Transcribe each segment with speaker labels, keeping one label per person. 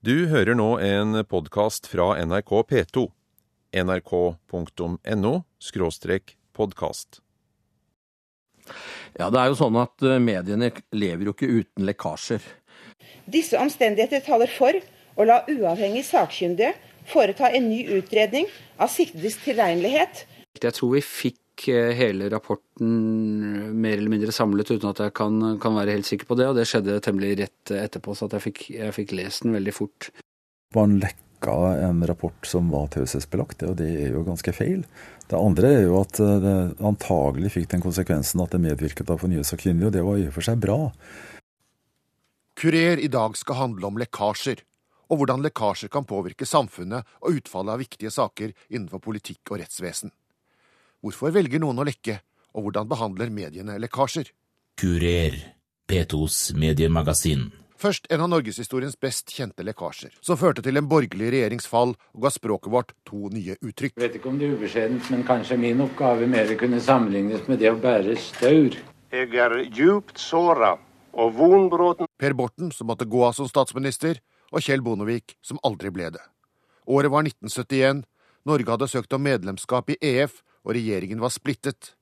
Speaker 1: Du hører nå en podkast fra NRK P2. nrk.no podkast.
Speaker 2: Ja, det er jo sånn at eh, mediene lever jo ikke uten lekkasjer.
Speaker 3: Disse omstendigheter taler for å la uavhengig sakkyndige foreta en ny utredning av siktedes tilregnelighet.
Speaker 4: Jeg tror vi fikk eh, hele rapporten mer eller mindre samlet uten at jeg kan, kan være helt sikker på det, og det skjedde temmelig rett etterpå, så jeg fikk, jeg fikk lest den veldig fort
Speaker 5: var han lekka en rapport som var taushetsbelagt, og det er jo ganske feil. Det andre er jo at eh, det antagelig fikk den konsekvensen at det medvirket av fornyelsesakkyndige, og det var i og for seg bra.
Speaker 6: Kurer i dag skal handle om lekkasjer, og hvordan lekkasjer kan påvirke samfunnet og utfallet av viktige saker innenfor politikk og rettsvesen. Hvorfor velger noen å lekke, og hvordan behandler mediene lekkasjer?
Speaker 7: Kurer, P2s mediemagasin.
Speaker 6: Først en av norgeshistoriens best kjente lekkasjer, som førte til en borgerlig regjerings fall og ga språket vårt to nye uttrykk.
Speaker 8: Jeg vet ikke om det er ubeskjedent, men kanskje min oppgave mer kunne sammenlignes med det å bære staur.
Speaker 9: Jeg er djupt såra og vonbroten
Speaker 6: Per Borten, som måtte gå av som statsminister, og Kjell Bondevik, som aldri ble det. Året var 1971. Norge hadde søkt om medlemskap i EF, og regjeringen var splittet.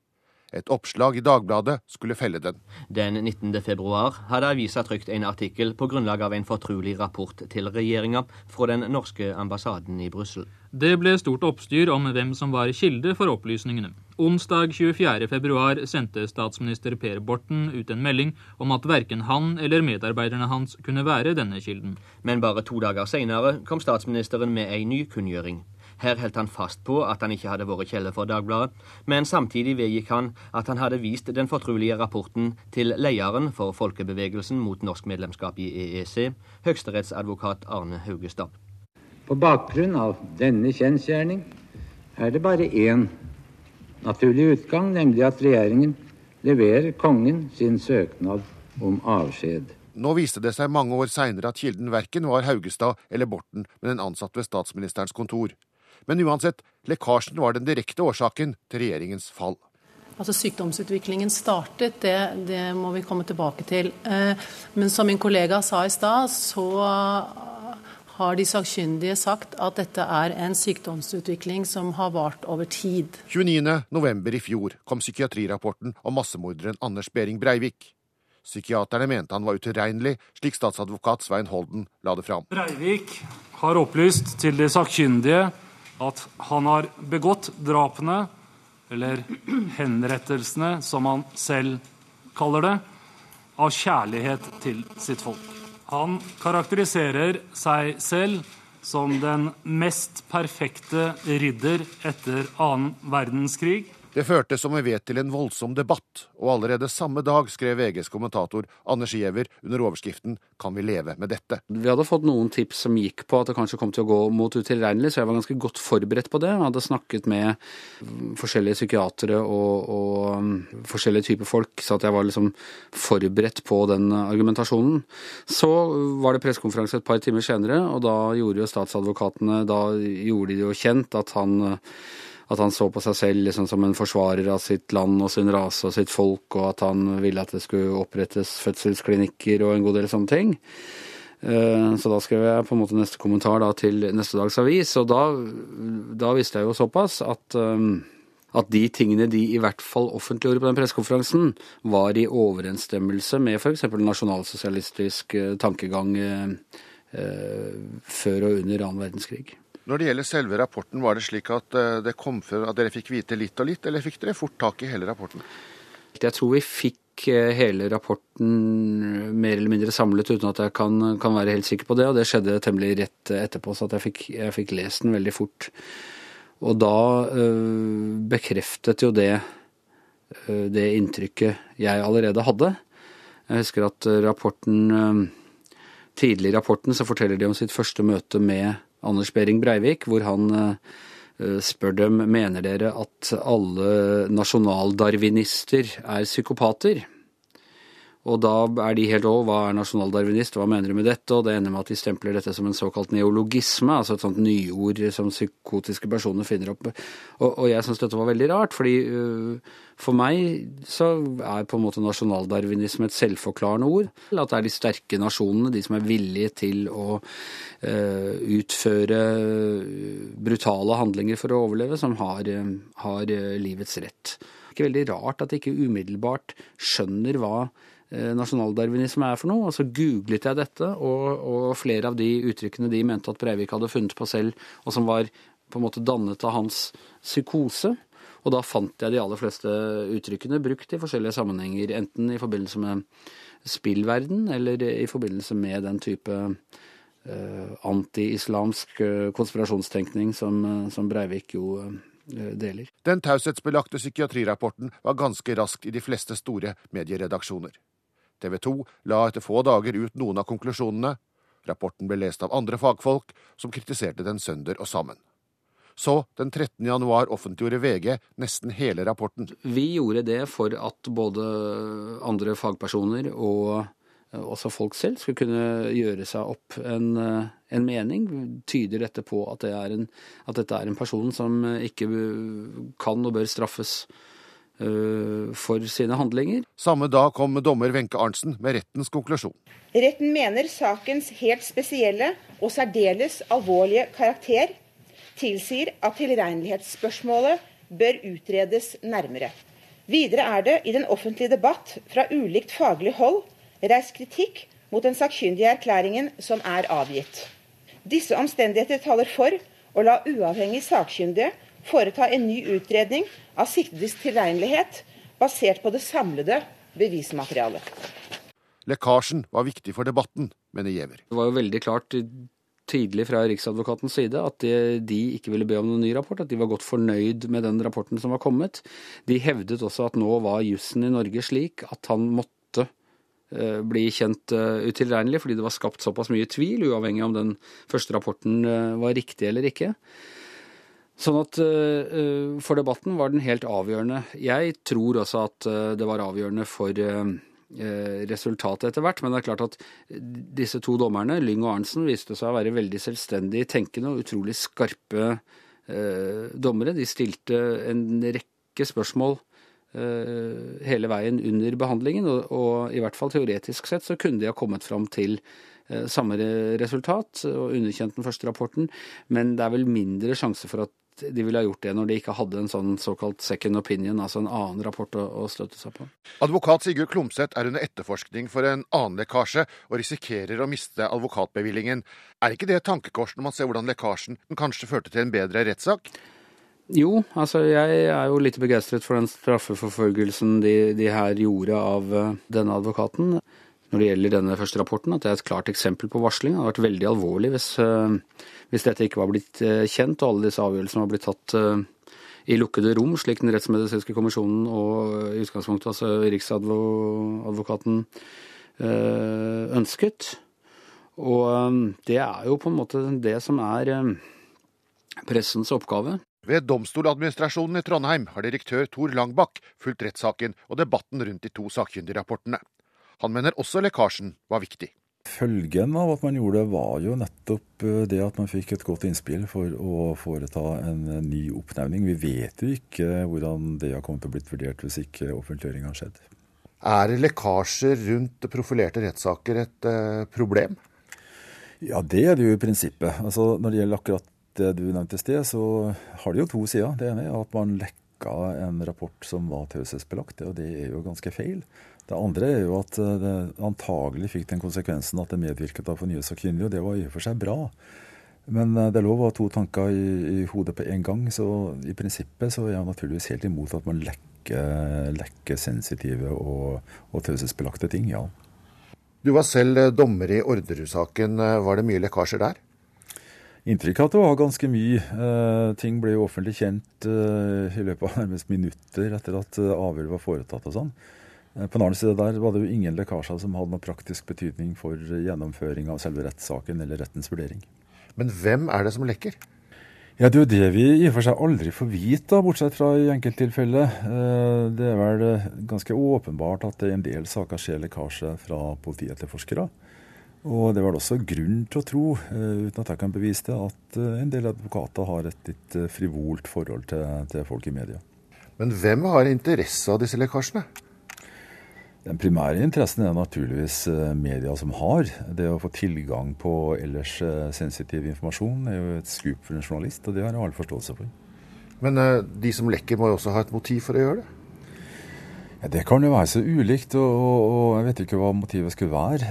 Speaker 6: Et oppslag i Dagbladet skulle felle den.
Speaker 10: Den 19. februar hadde avisa trykt en artikkel på grunnlag av en fortrolig rapport til regjeringa fra den norske ambassaden i Brussel.
Speaker 11: Det ble stort oppstyr om hvem som var kilde for opplysningene. Onsdag 24. februar sendte statsminister Per Borten ut en melding om at verken han eller medarbeiderne hans kunne være denne kilden.
Speaker 10: Men bare to dager seinere kom statsministeren med ei ny kunngjøring. Her holdt han fast på at han ikke hadde vært kjeller for Dagbladet, men samtidig vedgikk han at han hadde vist den fortrolige rapporten til lederen for folkebevegelsen mot norsk medlemskap i EEC, høyesterettsadvokat Arne Haugestad.
Speaker 8: På bakgrunn av denne kjensgjerning er det bare én naturlig utgang, nemlig at regjeringen leverer kongen sin søknad om avskjed.
Speaker 6: Nå viste det seg mange år seinere at kilden verken var Haugestad eller Borten, men en ansatt ved statsministerens kontor. Men uansett, lekkasjen var den direkte årsaken til regjeringens fall.
Speaker 12: Altså Sykdomsutviklingen startet, det, det, må vi komme tilbake til. Eh, men som min kollega sa i stad, så har de sakkyndige sagt at dette er en sykdomsutvikling som har vart over tid.
Speaker 6: 29.11. i fjor kom psykiatrirapporten om massemorderen Anders Behring Breivik. Psykiaterne mente han var utilregnelig, slik statsadvokat Svein Holden la det fram.
Speaker 13: Breivik har opplyst til de sakkyndige at han har begått drapene, eller henrettelsene, som han selv kaller det, av kjærlighet til sitt folk. Han karakteriserer seg selv som den mest perfekte ridder etter annen verdenskrig
Speaker 6: det førte som vi vet til en voldsom debatt, og allerede samme dag skrev VGs kommentator Anders Giæver under overskriften 'Kan vi leve med dette'?
Speaker 4: Vi hadde fått noen tips som gikk på at det kanskje kom til å gå mot utilregnelig, så jeg var ganske godt forberedt på det. Jeg hadde snakket med forskjellige psykiatere og, og um, forskjellige typer folk, så jeg var liksom forberedt på den argumentasjonen. Så var det pressekonferanse et par timer senere, og da gjorde jo statsadvokatene Da gjorde de jo kjent at han at han så på seg selv liksom som en forsvarer av sitt land og sin rase og sitt folk, og at han ville at det skulle opprettes fødselsklinikker og en god del sånne ting. Eh, så da skrev jeg på en måte neste kommentar da, til neste dags avis, og da, da visste jeg jo såpass at, eh, at de tingene de i hvert fall offentliggjorde på den pressekonferansen, var i overensstemmelse med f.eks. nasjonalsosialistisk eh, tankegang før og under annen verdenskrig.
Speaker 6: Når det gjelder selve rapporten, var det slik at eh, det kom før at dere fikk vite litt og litt, eller fikk dere fort tak i hele rapporten?
Speaker 4: Jeg tror vi fikk eh, hele rapporten mer eller mindre samlet uten at jeg kan, kan være helt sikker på det, og det skjedde temmelig rett etterpå, så jeg fikk, jeg, fikk, lest den veldig fort. Og da øh, bekreftet jo det øh, det inntrykket jeg allerede hadde. Jeg husker at rapporten øh, Tidlig i rapporten så forteller de om sitt første møte med Anders Behring Breivik, hvor han eh, spør dem mener dere at alle nasjonaldarwinister er psykopater. Og da er de helt òg hva er nasjonaldarwinist, hva mener du med dette? Og det ender med at de stempler dette som en såkalt neologisme, altså et sånt nyord som psykotiske personer finner opp. Og, og jeg syns dette var veldig rart, fordi uh, for meg så er på en måte nasjonaldarwinisme et selvforklarende ord. At det er de sterke nasjonene, de som er villige til å uh, utføre brutale handlinger for å overleve, som har, uh, har livets rett. Det er ikke veldig rart at de ikke umiddelbart skjønner hva nasjonaldarwinisme er for noe. Og så googlet jeg dette, og, og, flere av de uttrykkene de mente at Breivik hadde funnet på selv, og som var på en måte dannet av hans psykose. Og da fant jeg de aller fleste uttrykkene brukt i forskjellige sammenhenger, enten i forbindelse med spillverden, eller i forbindelse med den type uh, anti-islamsk uh, konspirasjonstenkning som, uh, som Breivik jo deler.
Speaker 6: Den taushetsbelagte psykiatrirapporten var ganske raskt i de fleste store medieredaksjoner. TV 2 la etter få dager ut noen av konklusjonene. Rapporten ble lest av andre fagfolk, som kritiserte den sønder og sammen. Så, den 13. januar, offentliggjorde VG nesten hele rapporten.
Speaker 4: Vi gjorde det for at både andre fagpersoner og også folk selv skulle kunne gjøre seg opp en, en mening. Tyder dette på at, det en, at, dette er en person som ikke kan og bør straffes Eh, for sine handlinger.
Speaker 6: Samme dag kom dommer Wenche Arntzen med rettens konklusjon.
Speaker 3: Retten mener sakens helt spesielle og særdeles alvorlige karakter tilsier at tilregnelighetsspørsmålet bør utredes nærmere. Videre er det i den offentlige debatt fra ulikt faglig hold reist kritikk mot den sakkyndige erklæringen som er avgitt. Disse omstendigheter taler for å la uavhengig sakkyndige foreta en ny utredning av siktedes tilregnelighet basert på det samlede bevismaterialet.
Speaker 6: Lekkasjen var viktig for debatten, mener Giæver.
Speaker 4: Det var jo veldig klart tydelig fra Riksadvokatens side at de ikke ville be om noen ny rapport, at de var godt fornøyd med den rapporten som var kommet. De hevdet også at nå var jussen i Norge slik at han måtte eh, bli kjent uh, utilregnelig, fordi det var skapt såpass mye tvil, uavhengig om den første rapporten uh, var riktig eller ikke. Sånn at uh, for debatten var den helt avgjørende. Jeg tror også at uh, det var avgjørende for uh, resultatet etter hvert, men det er klart at disse to dommerne, Lyng og Arntzen, viste seg å være veldig selvstendig tenkende og utrolig skarpe dommere. De stilte en rekke spørsmål hele veien under behandlingen, og, og i hvert fall teoretisk sett så kunne de ha kommet fram til samme resultat og underkjent den første rapporten, men det er vel mindre sjanse for at de ville ha gjort det når de ikke hadde en sånn såkalt second opinion, altså en annen rapport å, å støtte seg på.
Speaker 6: Advokat Sigurd Klomsæt er under etterforskning for en annen lekkasje og risikerer å miste advokatbevillingen. Er ikke det et tankekors når man ser hvordan lekkasjen kanskje førte til en bedre rettssak?
Speaker 4: Jo, altså jeg er jo litt begeistret for den straffeforfølgelsen de, de her gjorde av eh, denne advokaten når det gjelder denne første rapporten, at det er et klart eksempel på varsling. Det hadde vært veldig alvorlig hvis, eh, hvis dette ikke var blitt eh, kjent, og alle disse avgjørelsene var blitt tatt eh, i lukkede rom, slik den rettsmedisinske kommisjonen og i utgangspunktet altså Riksadvokaten ønsket. Og det er jo på en måte det som er pressens oppgave.
Speaker 6: Ved Domstoladministrasjonen i Trondheim har direktør Tor Langbakk fulgt rettssaken og debatten rundt de to sakkyndigrapportene. Han mener også lekkasjen var viktig.
Speaker 5: Følgen av at man gjorde det, var jo nettopp eh, det at man fikk et godt innspill for å foreta en ny oppnevning. Vi vet jo ikke hvordan det har kommet til å blitt vurdert hvis ikke offentliggjøring har skjedd.
Speaker 6: Er lekkasjer rundt profilerte rettssaker et uh, problem?
Speaker 5: Ja, det er det jo i prinsippet. Altså, når det gjelder akkurat det du nevnte i sted, så har det jo to sider. Det ene er at man lekka en rapport som var taushetsbelagt, og det er jo ganske feil. Det andre er jo at eh, det antagelig fikk den konsekvensen at det medvirket av fornyelse av kvinner, og det var i og for seg bra. Men eh, det er lov å ha to tanker i, i, hodet på en gang, så i prinsippet så er jeg naturligvis helt imot at man lekker, lekker sensitive og, og taushetsbelagte ting, ja.
Speaker 6: Du var selv eh, dommer i Orderud-saken. Var det mye lekkasjer der?
Speaker 5: Inntrykk av at det var ganske mye. Eh, ting ble jo offentlig kjent eh, i løpet av nærmest minutter etter at avhøret var foretatt og sånn. Eh, på den annen side der var det jo ingen lekkasjer som hadde noe praktisk betydning for gjennomføring av selve rettssaken eller rettens vurdering.
Speaker 6: Men hvem er det som lekker?
Speaker 5: Ja, Det er jo det vi i og for seg aldri får vite, bortsett fra i enkelttilfeller. Eh, det er vel eh, ganske åpenbart at det i en del saker skjer lekkasje fra politietterforskere. Og det er vel også grunn til å tro, uten at jeg kan bevise det, at en del advokater har et litt frivolt forhold til, til folk i media.
Speaker 6: Men hvem har interesse av disse lekkasjene?
Speaker 5: Den primære interessen er naturligvis eh, media som har. Det å få tilgang på ellers eh, sensitiv informasjon er jo et skup for en journalist, og det har jeg all forståelse for.
Speaker 6: Men uh, de som lekker, må jo også ha et motiv for å gjøre det?
Speaker 5: Ja, Det kan jo være så ulikt, og, og, jeg vet ikke hva motivet skulle være.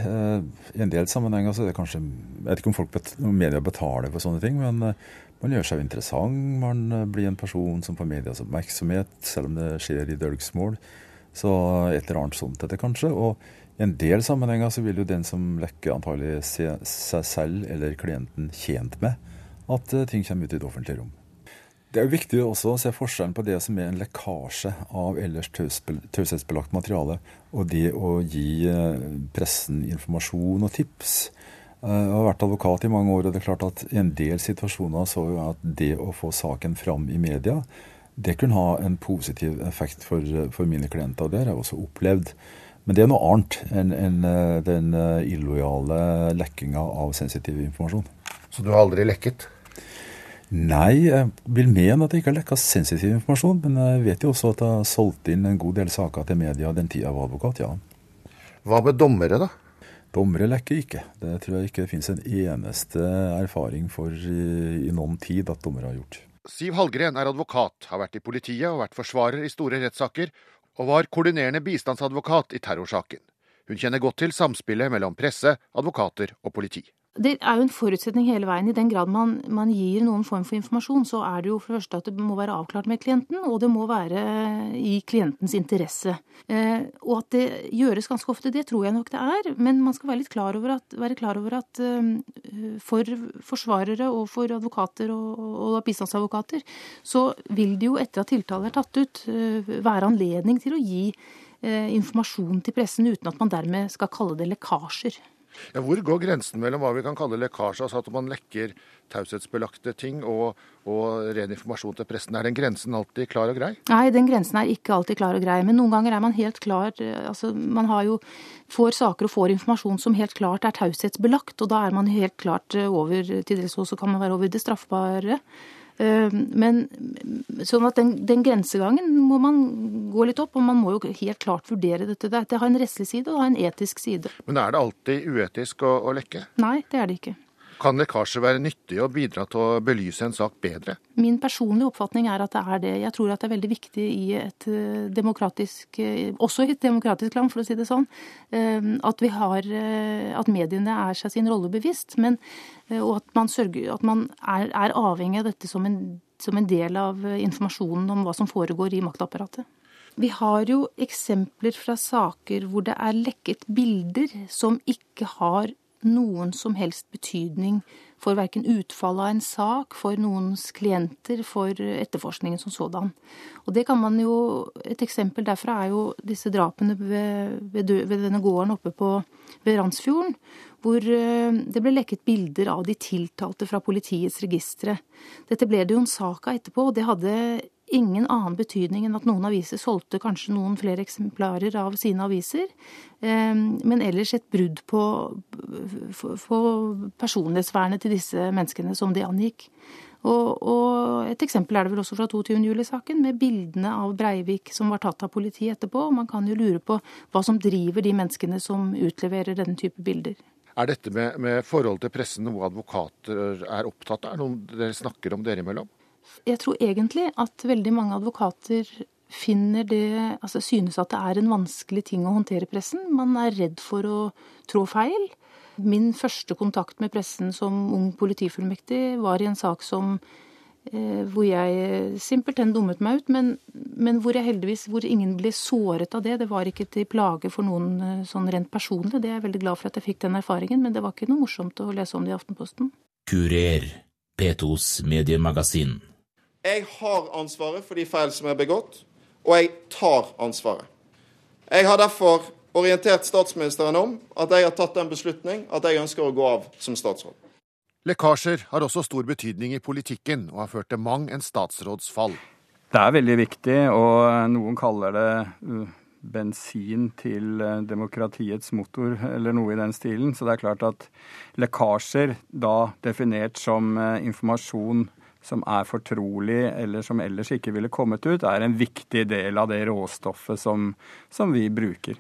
Speaker 5: I en del sammenhenger så er det kanskje Jeg vet ikke om folk bet, om media betaler for sånne ting, men man gjør seg interessant. Man blir en person som får medias oppmerksomhet, selv om det skjer i dølgsmål. Så et eller annet sånt etter, kanskje. Og i en del sammenhenger så vil jo den som lekker antagelig se seg selv eller klienten tjent med at eh, ting kommer ut i det offentlige rom. Det er jo viktig også å se forskjellen på det som er en lekkasje av ellers taushetsbelagt materiale, og det å gi eh, pressen informasjon og tips. Eh, jeg har vært advokat i mange år, og det er klart at i en del situasjoner så jo at det å få saken fram i media det kunne ha en positiv effekt for, for mine klienter. og Det har jeg også opplevd. Men det er noe annet enn en, eh, den eh, illojale lekkinga av sensitiv informasjon.
Speaker 6: Så du har aldri lekket?
Speaker 5: Nei, jeg vil mene at jeg ikke har lekka sensitiv informasjon. Men jeg vet jo også at jeg har solgt inn en god del saker til media den tida jeg var advokat, ja.
Speaker 6: Hva med dommere, da?
Speaker 5: Dommere lekker ikke. Det tror jeg ikke det finnes en eneste erfaring for i, i noen tid at dommere har gjort.
Speaker 6: Siv Hallgren er advokat, har vært i politiet og vært forsvarer i store rettssaker, og var koordinerende bistandsadvokat i terrorsaken. Hun kjenner godt til samspillet mellom presse, advokater og politi.
Speaker 14: Det er jo en forutsetning hele veien. I den grad man, man, gir noen form for informasjon, så er det jo for det første at det må være avklart med klienten, og det må være i klientens interesse. Eh, og at det gjøres ganske ofte, det tror jeg nok det er. Men man skal være litt klar over at, klar over at eh, for forsvarere og for advokater og, og, bistandsadvokater, så vil det jo etter at tiltale er tatt ut, uh, være anledning til å gi eh, informasjon til pressen uten at man dermed skal kalle det lekkasjer.
Speaker 6: Ja, hvor går grensen mellom hva vi kan kalle lekkasje, altså at man lekker taushetsbelagte ting, og, og, ren informasjon til pressen? Er den grensen alltid klar og grei?
Speaker 14: Nei, den grensen er ikke alltid klar og grei. Men noen ganger er man helt klar altså Man har jo, får saker og får informasjon som helt klart er taushetsbelagt, og da er man helt klart over til dels også kan man være over det straffbare. Eh, men sånn at den, den, grensegangen må man gå litt opp, og man må jo helt klart vurdere dette. Det har en rettslig side og en etisk side.
Speaker 6: Men er det alltid uetisk å, å lekke?
Speaker 14: Nei, det er det ikke.
Speaker 6: Kan lekkasjer være nyttig og bidra til å belyse en sak bedre?
Speaker 14: Min personlige oppfatning er at det er det. Jeg tror at det er veldig viktig i et eh, demokratisk, eh, også i et demokratisk land, for å si det sånn, eh, at vi har at mediene er seg sin rolle bevisst. Men, og at man, sørger, at man er, er, avhengig av dette som en, som en del av informasjonen om hva som foregår i maktapparatet. Vi har jo eksempler fra saker hvor det er lekket bilder som ikke har noen som helst betydning for verken utfallet av en sak, for noens klienter, for etterforskningen som sådan. Og det kan man jo, Et eksempel derfra er jo disse drapene ved, ved, ved denne gården oppe på, ved Randsfjorden, hvor eh, det ble lekket bilder av de tiltalte fra politiets registre. Dette ble det jo en sak av etterpå, og det hadde ingen annen betydning enn at noen aviser solgte kanskje noen flere eksemplarer av sine aviser, ehm, men ellers et brudd på, på personlighetsvernet til disse menneskene som de angikk. Og, og, et eksempel er det vel også fra 22. juli-saken, med bildene av Breivik som var tatt av politiet etterpå. Man kan jo lure på hva som driver de menneskene som utleverer denne type bilder.
Speaker 6: Er dette med, med forhold til pressen noe advokater er opptatt av? Er det noe dere snakker om dere imellom?
Speaker 14: Jeg tror egentlig at veldig mange advokater finner det Altså synes at det er en vanskelig ting å håndtere pressen. Man er redd for å trå feil. Min første kontakt med pressen som ung politifullmektig var i en sak som eh, hvor jeg simpelthen dummet meg ut, men, men, hvor jeg heldigvis hvor ingen ble såret av det. Det var ikke til plage for noen eh, sånn rent personlig. Det er jeg veldig glad for at jeg fikk den erfaringen, men det var ikke noe morsomt å lese om det i Aftenposten.
Speaker 7: Kurer, P2s mediemagasin.
Speaker 15: Jeg har ansvaret for de feil som er begått, og jeg tar ansvaret. Jeg har derfor orientert statsministeren om at jeg har tatt den beslutning at jeg ønsker å gå av som statsråd.
Speaker 6: Lekkasjer har også stor betydning i politikken, og har ført til mang en statsrådsfall.
Speaker 16: Det er veldig viktig, og noen kaller det uh, bensin til uh, demokratiets motor, eller noe i den stilen. Så det er klart at lekkasjer, da definert som uh, informasjon som er fortrolig, eller som ellers ikke ville kommet ut, er en viktig del av det råstoffet som, som vi bruker.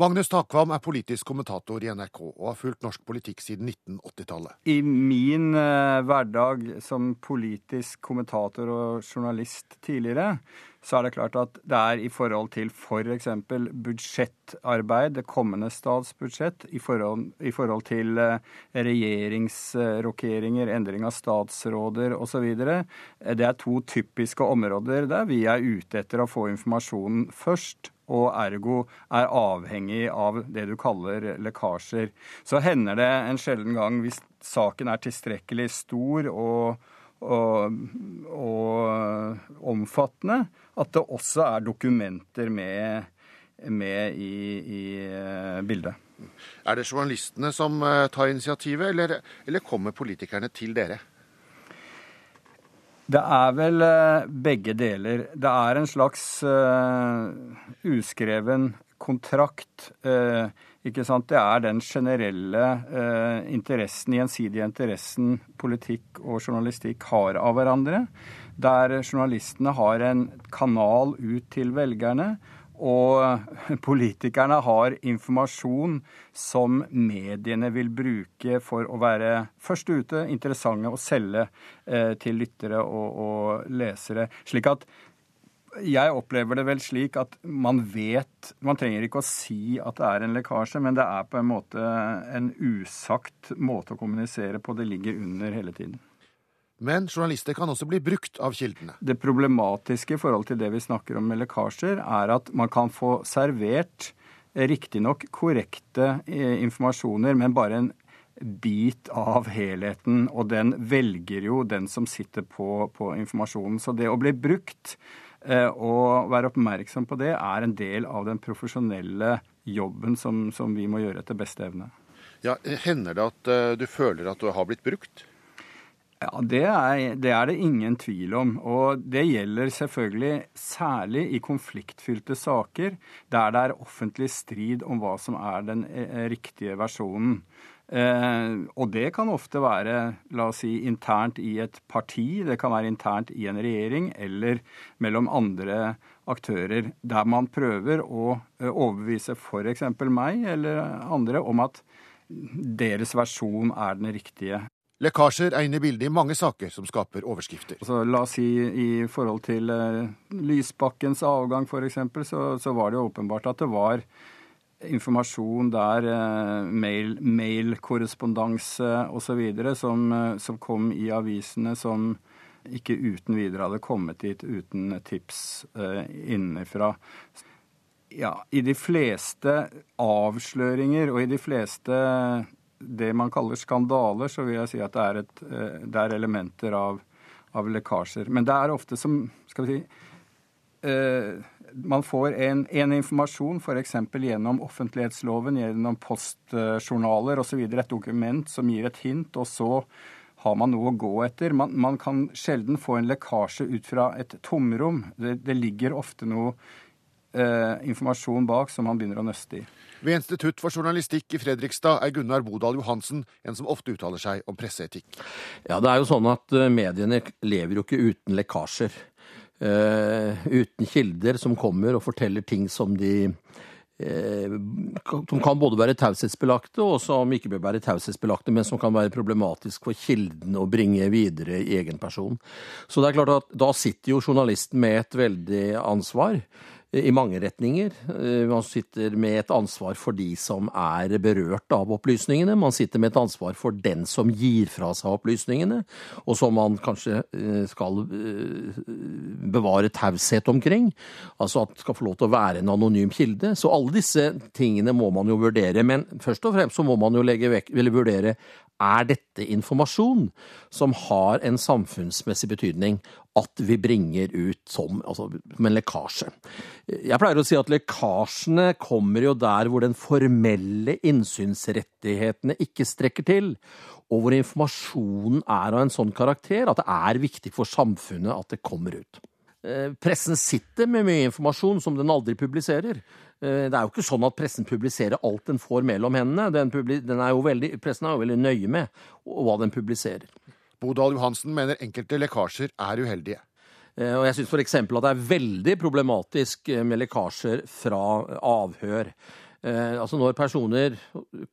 Speaker 6: Magnus Takvam er politisk kommentator i NRK og har fulgt norsk politikk siden 1980-tallet.
Speaker 16: I min eh, hverdag som politisk kommentator og journalist tidligere, så er det klart at det er i forhold til f.eks. For budsjettarbeid, det kommende statsbudsjett, i forhold, i forhold til eh, regjeringsrokeringer, endring av statsråder osv. Det er to typiske områder der vi er ute etter å få informasjonen først og ergo er avhengig av det du kaller lekkasjer. Så hender det en sjelden gang, hvis saken er tilstrekkelig stor og, og, og omfattende, at det også er dokumenter med, med i, i, eh, bildet.
Speaker 6: Er det journalistene som eh, tar initiativet, eller, eller kommer politikerne til dere?
Speaker 16: Det er vel eh, begge deler. Det er en slags uh, uskreven kontrakt. Uh, ikke sant? Det er den generelle eh, interessen, gjensidige interessen politikk og journalistikk har av hverandre. Der journalistene har en kanal ut til velgerne og politikerne har informasjon som mediene vil bruke for å være først ute, interessante å selge eh, til lyttere og, og, lesere. Slik at jeg opplever det vel slik at man vet Man trenger ikke å si at det er en lekkasje, men det er på en måte en usagt måte å kommunisere på. Det ligger under hele tiden.
Speaker 6: Men journalister kan også bli brukt av kildene.
Speaker 16: Det problematiske i forhold til det vi snakker om med lekkasjer, er at man kan få servert eh, riktignok korrekte eh, informasjoner, men bare en bit av helheten. Og den velger jo den som sitter på, på informasjonen. Så det å bli brukt eh, og være oppmerksom på det, er en del av den profesjonelle jobben som, som vi må gjøre etter beste evne.
Speaker 6: Ja, Hender det at du føler at du har blitt brukt?
Speaker 16: Ja, det er, det er, det ingen tvil om. Og det gjelder selvfølgelig særlig i konfliktfylte saker der det er offentlig strid om hva som er den eh, riktige versjonen. Eh, og det kan ofte være la oss si, internt i et parti, det kan være internt i en regjering eller mellom andre aktører, der man prøver å eh, overbevise f.eks. meg eller andre om at deres versjon er den riktige.
Speaker 6: Lekkasjer er inne i bildet i mange saker som skaper overskrifter.
Speaker 16: Altså, la oss si i forhold til uh, Lysbakkens avgang f.eks., så, så var det åpenbart at det var informasjon der, uh, mail, mailkorrespondanse osv., som, uh, som kom i avisene som ikke uten videre hadde kommet dit uten tips uh, innenfra. Ja, I de fleste avsløringer og i de fleste det man kaller skandaler, så vil jeg si at det er, et, eh, det er elementer av, av, lekkasjer. Men det er ofte som Skal vi si eh, Man får en, en informasjon f.eks. gjennom offentlighetsloven, gjennom postjournaler osv. Et dokument som gir et hint, og så har man noe å gå etter. Man, man kan sjelden få en lekkasje ut fra et tomrom. Det, det ligger ofte noe eh, informasjon bak som man begynner å nøste i.
Speaker 6: Ved Institutt for journalistikk i Fredrikstad er Gunnar Bodal Johansen en som ofte uttaler seg om presseetikk.
Speaker 2: Ja, det er jo sånn at eh, mediene lever jo ikke uten lekkasjer. Uh, uten kilder som kommer og forteller ting som de uh, som kan både være taushetsbelagte og som ikke bør være taushetsbelagte, men som kan være problematisk for kilden å bringe videre i egen person. Så det er klart at da sitter jo journalisten med et veldig ansvar i mange retninger. Eh, man sitter med et ansvar for de som er berørt av opplysningene. Man sitter med et ansvar for den som gir fra seg opplysningene, og som man kanskje eh, skal eh, bevare taushet omkring. Altså at det skal få lov til å være en anonym kilde. Så alle disse tingene må man jo vurdere. Men først og fremst så må man jo legge vekk, eller vurdere er dette informasjon som har en samfunnsmessig betydning at vi bringer ut som, altså, som en lekkasje. Jeg pleier å si at lekkasjene kommer jo der hvor den formelle innsynsrettighetene ikke strekker til, og hvor informasjonen er av en sånn karakter at det er viktig for samfunnet at det kommer ut. Eh, pressen sitter med mye informasjon som den aldri publiserer. Eh, det er jo ikke sånn at pressen publiserer alt den får mellom hendene. Den, den er veldig, pressen er jo veldig nøye med hva den publiserer.
Speaker 6: Bodal Johansen mener enkelte lekkasjer er uheldige.
Speaker 2: Eh, og jeg syns f.eks. at det er veldig problematisk med lekkasjer fra avhør. Eh, altså når personer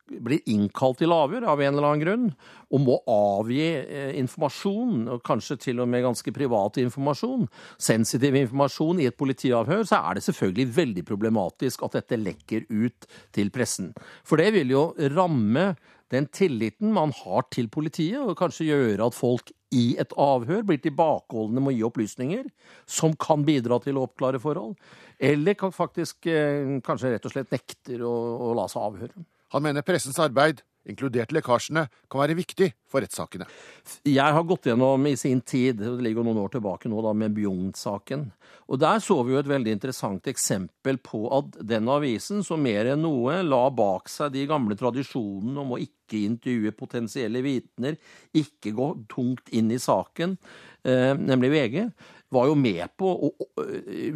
Speaker 2: blir innkalt til avhør av en eller annen grunn, og må avgi eh, informasjon, og kanskje til og med ganske privat informasjon, sensitiv informasjon i et politiavhør, så er det selvfølgelig veldig problematisk at dette lekker ut til pressen. For det vil jo ramme den tilliten man har til politiet, og kanskje gjøre at folk i et avhør blir tilbakeholdne med å gi opplysninger som kan bidra til å oppklare forhold. Eller kan faktisk eh, kanskje rett og slett nekter å, å la seg avhøre.
Speaker 6: Han mener pressens arbeid, inkludert lekkasjene, kan være viktig for rettssakene.
Speaker 2: Jeg har gått gjennom i sin tid, det ligger noen år tilbake nå, da, med Bjugn-saken. Og Der så vi jo et veldig interessant eksempel på at den avisen, som mer enn noe la bak seg de gamle tradisjonene om å ikke intervjue potensielle vitner, ikke gå tungt inn i saken, eh, nemlig VG, var jo med på, og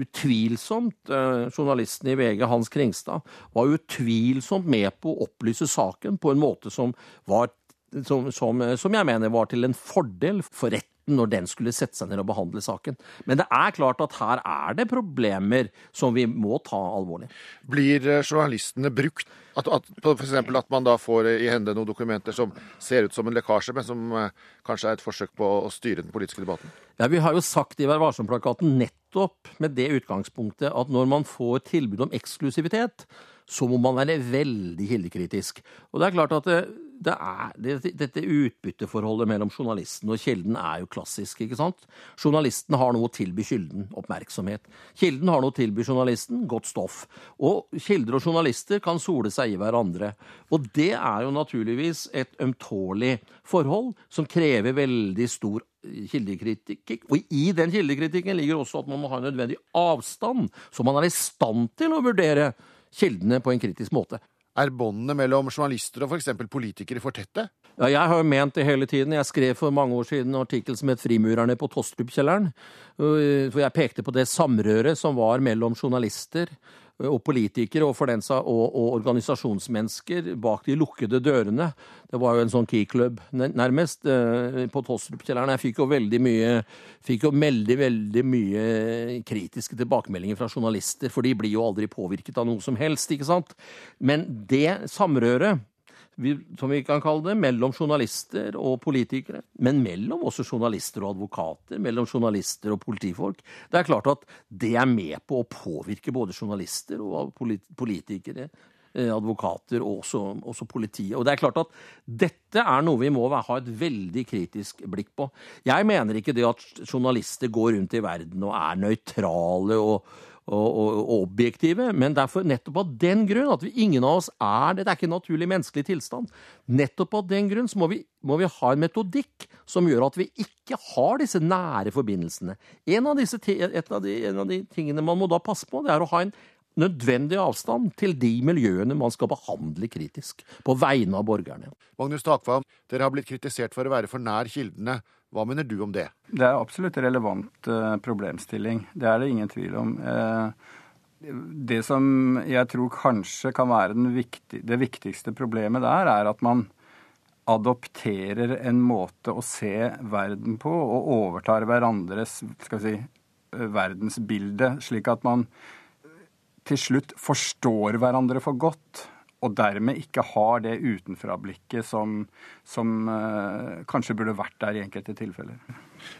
Speaker 2: utvilsomt, eh, journalisten i VG, Hans Kringstad, var utvilsomt med på å opplyse saken på en måte som var som, som, som, jeg mener var til en fordel for retten når den skulle sette seg ned og behandle saken. Men det er klart at her er det problemer som vi må ta alvorlig.
Speaker 6: Blir eh, journalistene brukt? At, at, F.eks. at man da får i hende noen dokumenter som ser ut som en lekkasje, men som eh, kanskje er et forsøk på å styre den politiske debatten?
Speaker 2: Ja, Vi har jo sagt i Vær varsom-plakaten nettopp med det utgangspunktet at når man får tilbud om eksklusivitet, så må man være veldig kildekritisk. Og det er klart at det, det er, det, dette utbytteforholdet mellom journalisten og kilden er jo klassisk. ikke sant? Journalisten har noe å tilby kilden, oppmerksomhet. Kilden har noe å tilby journalisten, godt stoff. Og kilder og journalister kan sole seg i hverandre. Og det er jo naturligvis et ømtålig forhold som krever veldig stor kildekritikk. Og i den kildekritikken ligger også at man må ha en nødvendig avstand, så man er i stand til å vurdere kildene på en kritisk måte.
Speaker 6: Er båndene mellom journalister og f.eks. politikere for tette?
Speaker 2: Ja, jeg har jo ment det hele tiden. Jeg skrev for mange år siden en artikkel som het 'Frimurerne på Tostrup-kjelleren'. Hvor jeg pekte på det samrøret som var mellom journalister og politikere og, den, og, og, organisasjonsmennesker bak de lukkede dørene. Det var jo en sånn key-club, nærmest, eh, på Tostrup-kjelleren. Jeg fikk jo veldig mye fikk jo veldig, veldig mye kritiske tilbakemeldinger fra journalister, for de blir jo aldri påvirket av noe som helst, ikke sant? Men det samrøret som vi kan kalle det, mellom journalister og politikere. Men mellom også journalister og advokater, mellom journalister og politifolk. Det er klart at det er med på å påvirke både journalister og politikere. Eh, advokater og også, også politiet. Og det er klart at Dette er noe vi må ha et veldig kritisk blikk på. Jeg mener ikke det at journalister går rundt i verden og er nøytrale og, og, objektive, men derfor nettopp av den grunn at vi, ingen av oss er det. Det er ikke en naturlig menneskelig tilstand. Nettopp av den grunn så må vi, må vi ha en metodikk som gjør at vi ikke har disse nære forbindelsene. En av, disse, av de, en av de tingene man må da passe på, det er å ha en nødvendig avstand til de miljøene man skal behandle kritisk, på vegne av borgerne.
Speaker 6: Magnus Takvam, dere har blitt kritisert for å være for nær kildene. Hva mener du om det?
Speaker 16: Det er absolutt en relevant uh, problemstilling. Det er det ingen tvil om. Uh, det som jeg tror kanskje kan være viktig, det viktigste problemet der, er at man adopterer en måte å se verden på, og overtar hverandres skal vi si, verdensbilde, slik at man til slutt forstår hverandre for godt og dermed ikke har det utenfra-blikket som, som uh, kanskje burde vært der i enkelte tilfeller.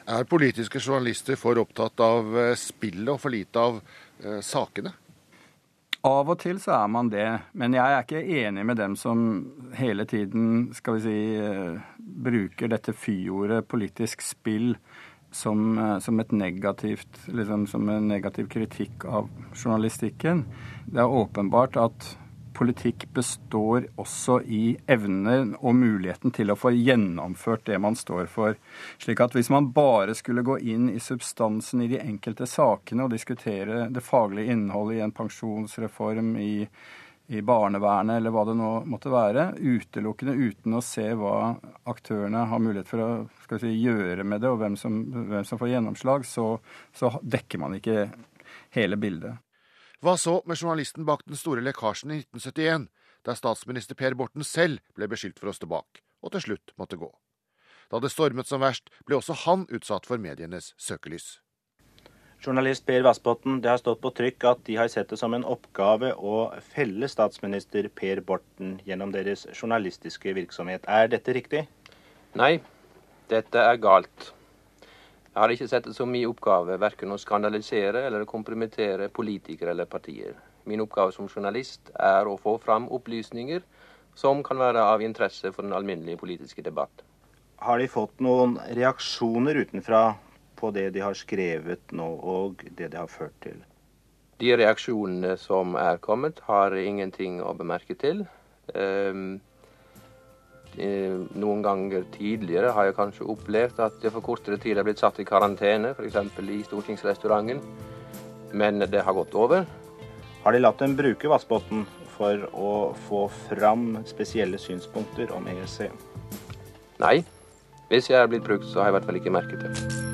Speaker 6: Er politiske journalister for opptatt av uh, spillet og for lite av uh, sakene?
Speaker 16: Av og til så er man det, men jeg er ikke enig med dem som hele tiden skal vi si, bruker dette fyordet politisk spill som, som, et negativt, liksom, som en negativ kritikk av journalistikken. Det er åpenbart at politikk består også i evnen og muligheten til å få gjennomført det man står for. Slik at hvis man bare skulle gå inn i substansen i de enkelte sakene og diskutere det faglige innholdet i en pensjonsreform, i, i barnevernet eller hva det nå måtte være, utelukkende uten å se hva aktørene har mulighet for å si, gjøre med det, og hvem som, hvem som får gjennomslag, så, så dekker man ikke hele bildet.
Speaker 6: Hva så med journalisten bak den store lekkasjen i 1971, der statsminister Per Borten selv ble beskyldt for å stå bak, og til slutt måtte gå? Da det stormet som verst, ble også han utsatt for medienes søkelys.
Speaker 17: Journalist Per Vassbotn, det har stått på trykk at de har sett det som en oppgave å felle statsminister Per Borten gjennom deres journalistiske virksomhet. Er dette riktig?
Speaker 18: Nei, dette er galt. Jeg har ikke sett det som min oppgave verken å skandalisere eller kompromittere politikere eller partier. Min oppgave som journalist er å få fram opplysninger som kan være av interesse for den alminnelige politiske debatt.
Speaker 17: Har de fått noen reaksjoner utenfra på det de har skrevet nå, og det de har ført til?
Speaker 18: De reaksjonene som er kommet, har ingenting å bemerke til. Um, noen ganger tidligere har jeg kanskje opplevd at jeg for kortere tid er blitt satt i karantene, f.eks. i stortingsrestauranten. Men det har gått over.
Speaker 17: Har de latt dem bruke Vassbotn for å få fram spesielle synspunkter om EEC?
Speaker 18: Nei. Hvis jeg er blitt brukt, så har jeg i hvert fall ikke merket det.